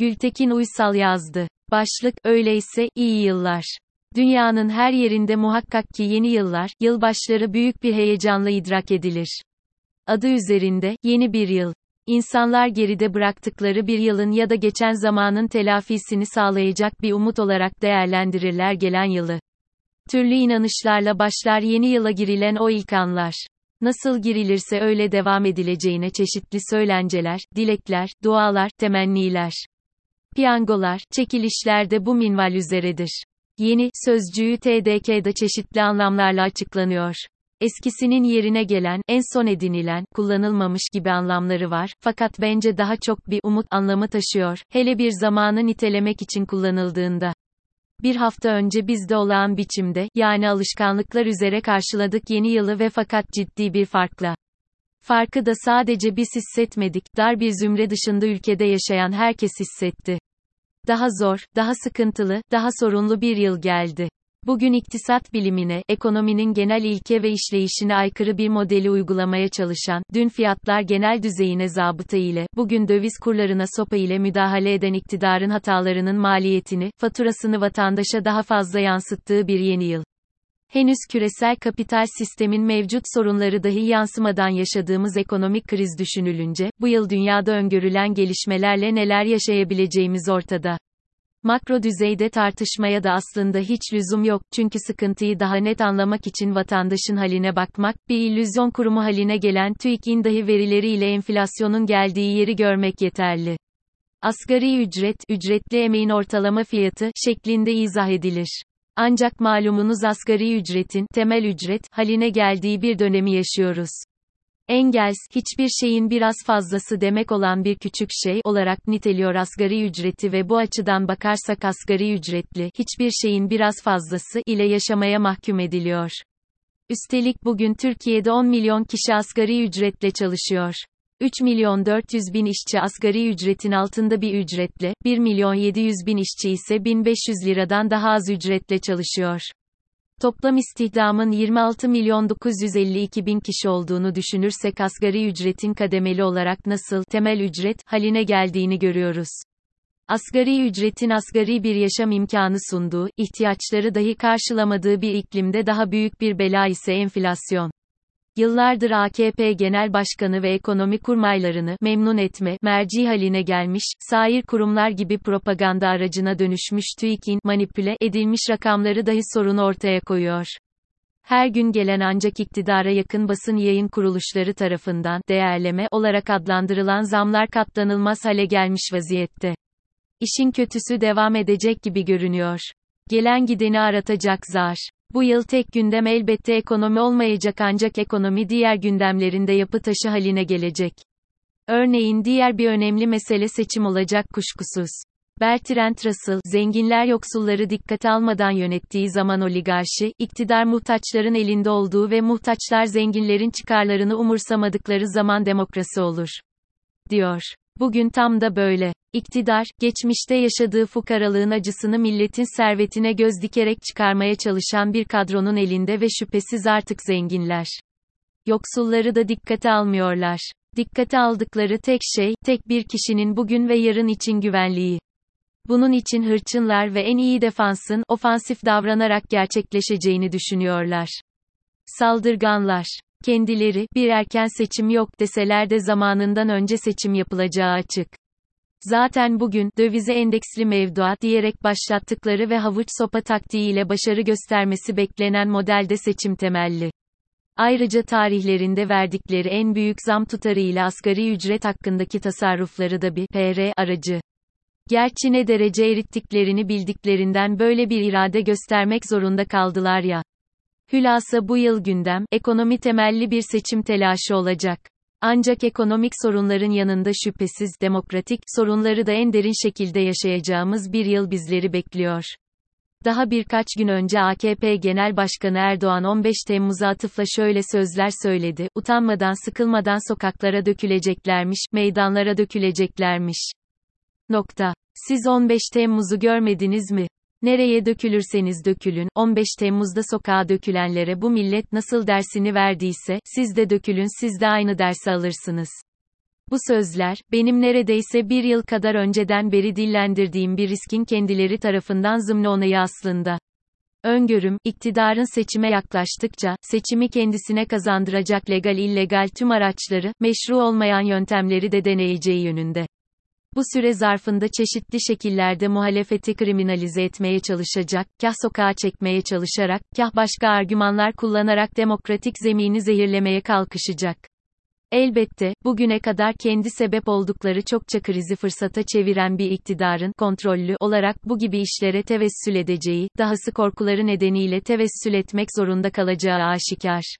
Gültekin Uysal yazdı. Başlık, öyleyse, iyi yıllar. Dünyanın her yerinde muhakkak ki yeni yıllar, yılbaşları büyük bir heyecanla idrak edilir. Adı üzerinde, yeni bir yıl. İnsanlar geride bıraktıkları bir yılın ya da geçen zamanın telafisini sağlayacak bir umut olarak değerlendirirler gelen yılı. Türlü inanışlarla başlar yeni yıla girilen o ilk anlar. Nasıl girilirse öyle devam edileceğine çeşitli söylenceler, dilekler, dualar, temenniler. Piyangolar, çekilişler de bu minval üzeredir. Yeni, sözcüğü TDK'da çeşitli anlamlarla açıklanıyor. Eskisinin yerine gelen, en son edinilen, kullanılmamış gibi anlamları var, fakat bence daha çok bir umut anlamı taşıyor, hele bir zamanı nitelemek için kullanıldığında. Bir hafta önce biz de olağan biçimde, yani alışkanlıklar üzere karşıladık yeni yılı ve fakat ciddi bir farkla. Farkı da sadece biz hissetmedik, dar bir zümre dışında ülkede yaşayan herkes hissetti. Daha zor, daha sıkıntılı, daha sorunlu bir yıl geldi. Bugün iktisat bilimine, ekonominin genel ilke ve işleyişine aykırı bir modeli uygulamaya çalışan, dün fiyatlar genel düzeyine zabıta ile, bugün döviz kurlarına sopa ile müdahale eden iktidarın hatalarının maliyetini, faturasını vatandaşa daha fazla yansıttığı bir yeni yıl. Henüz küresel kapital sistemin mevcut sorunları dahi yansımadan yaşadığımız ekonomik kriz düşünülünce, bu yıl dünyada öngörülen gelişmelerle neler yaşayabileceğimiz ortada. Makro düzeyde tartışmaya da aslında hiç lüzum yok, çünkü sıkıntıyı daha net anlamak için vatandaşın haline bakmak, bir illüzyon kurumu haline gelen TÜİK'in dahi verileriyle enflasyonun geldiği yeri görmek yeterli. Asgari ücret, ücretli emeğin ortalama fiyatı, şeklinde izah edilir. Ancak malumunuz asgari ücretin, temel ücret, haline geldiği bir dönemi yaşıyoruz. Engels, hiçbir şeyin biraz fazlası demek olan bir küçük şey olarak niteliyor asgari ücreti ve bu açıdan bakarsak asgari ücretli, hiçbir şeyin biraz fazlası ile yaşamaya mahkum ediliyor. Üstelik bugün Türkiye'de 10 milyon kişi asgari ücretle çalışıyor. 3 milyon 400 bin işçi asgari ücretin altında bir ücretle, 1 milyon 700 bin işçi ise 1500 liradan daha az ücretle çalışıyor. Toplam istihdamın 26 milyon 952 bin kişi olduğunu düşünürsek asgari ücretin kademeli olarak nasıl temel ücret haline geldiğini görüyoruz. Asgari ücretin asgari bir yaşam imkanı sunduğu, ihtiyaçları dahi karşılamadığı bir iklimde daha büyük bir bela ise enflasyon. Yıllardır AKP Genel Başkanı ve ekonomi kurmaylarını memnun etme merci haline gelmiş, sair kurumlar gibi propaganda aracına dönüşmüş TÜİK'in manipüle edilmiş rakamları dahi sorunu ortaya koyuyor. Her gün gelen ancak iktidara yakın basın yayın kuruluşları tarafından değerleme olarak adlandırılan zamlar katlanılmaz hale gelmiş vaziyette. İşin kötüsü devam edecek gibi görünüyor. Gelen gideni aratacak zar. Bu yıl tek gündem elbette ekonomi olmayacak ancak ekonomi diğer gündemlerinde yapı taşı haline gelecek. Örneğin diğer bir önemli mesele seçim olacak kuşkusuz. Bertrand Russell, zenginler yoksulları dikkate almadan yönettiği zaman oligarşi, iktidar muhtaçların elinde olduğu ve muhtaçlar zenginlerin çıkarlarını umursamadıkları zaman demokrasi olur. Diyor. Bugün tam da böyle. İktidar, geçmişte yaşadığı fukaralığın acısını milletin servetine göz dikerek çıkarmaya çalışan bir kadronun elinde ve şüphesiz artık zenginler. Yoksulları da dikkate almıyorlar. Dikkate aldıkları tek şey, tek bir kişinin bugün ve yarın için güvenliği. Bunun için hırçınlar ve en iyi defansın, ofansif davranarak gerçekleşeceğini düşünüyorlar. Saldırganlar. Kendileri, bir erken seçim yok deseler de zamanından önce seçim yapılacağı açık. Zaten bugün, dövize endeksli mevduat diyerek başlattıkları ve havuç sopa taktiğiyle başarı göstermesi beklenen modelde seçim temelli. Ayrıca tarihlerinde verdikleri en büyük zam tutarıyla asgari ücret hakkındaki tasarrufları da bir PR aracı. Gerçi ne derece erittiklerini bildiklerinden böyle bir irade göstermek zorunda kaldılar ya. Hülasa bu yıl gündem, ekonomi temelli bir seçim telaşı olacak. Ancak ekonomik sorunların yanında şüphesiz demokratik sorunları da en derin şekilde yaşayacağımız bir yıl bizleri bekliyor. Daha birkaç gün önce AKP Genel Başkanı Erdoğan 15 Temmuz'a atıfla şöyle sözler söyledi, utanmadan sıkılmadan sokaklara döküleceklermiş, meydanlara döküleceklermiş. Nokta. Siz 15 Temmuz'u görmediniz mi? Nereye dökülürseniz dökülün, 15 Temmuz'da sokağa dökülenlere bu millet nasıl dersini verdiyse, siz de dökülün siz de aynı dersi alırsınız. Bu sözler, benim neredeyse bir yıl kadar önceden beri dillendirdiğim bir riskin kendileri tarafından zımne onayı aslında. Öngörüm, iktidarın seçime yaklaştıkça, seçimi kendisine kazandıracak legal illegal tüm araçları, meşru olmayan yöntemleri de deneyeceği yönünde. Bu süre zarfında çeşitli şekillerde muhalefeti kriminalize etmeye çalışacak, kah sokağa çekmeye çalışarak, kah başka argümanlar kullanarak demokratik zemini zehirlemeye kalkışacak. Elbette, bugüne kadar kendi sebep oldukları çokça krizi fırsata çeviren bir iktidarın, kontrollü olarak bu gibi işlere tevessül edeceği, dahası korkuları nedeniyle tevessül etmek zorunda kalacağı aşikar.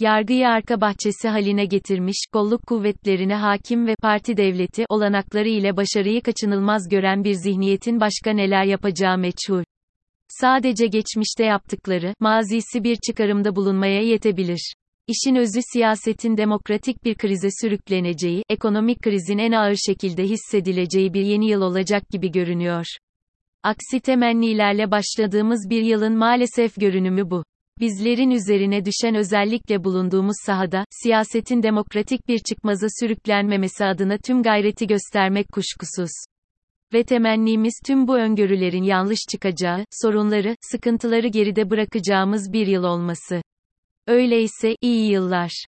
Yargıyı arka bahçesi haline getirmiş, kolluk kuvvetlerine hakim ve parti devleti olanakları ile başarıyı kaçınılmaz gören bir zihniyetin başka neler yapacağı meçhul. Sadece geçmişte yaptıkları, mazisi bir çıkarımda bulunmaya yetebilir. İşin özü siyasetin demokratik bir krize sürükleneceği, ekonomik krizin en ağır şekilde hissedileceği bir yeni yıl olacak gibi görünüyor. Aksi temennilerle başladığımız bir yılın maalesef görünümü bu. Bizlerin üzerine düşen özellikle bulunduğumuz sahada, siyasetin demokratik bir çıkmaza sürüklenmemesi adına tüm gayreti göstermek kuşkusuz. Ve temennimiz tüm bu öngörülerin yanlış çıkacağı, sorunları, sıkıntıları geride bırakacağımız bir yıl olması. Öyleyse, iyi yıllar.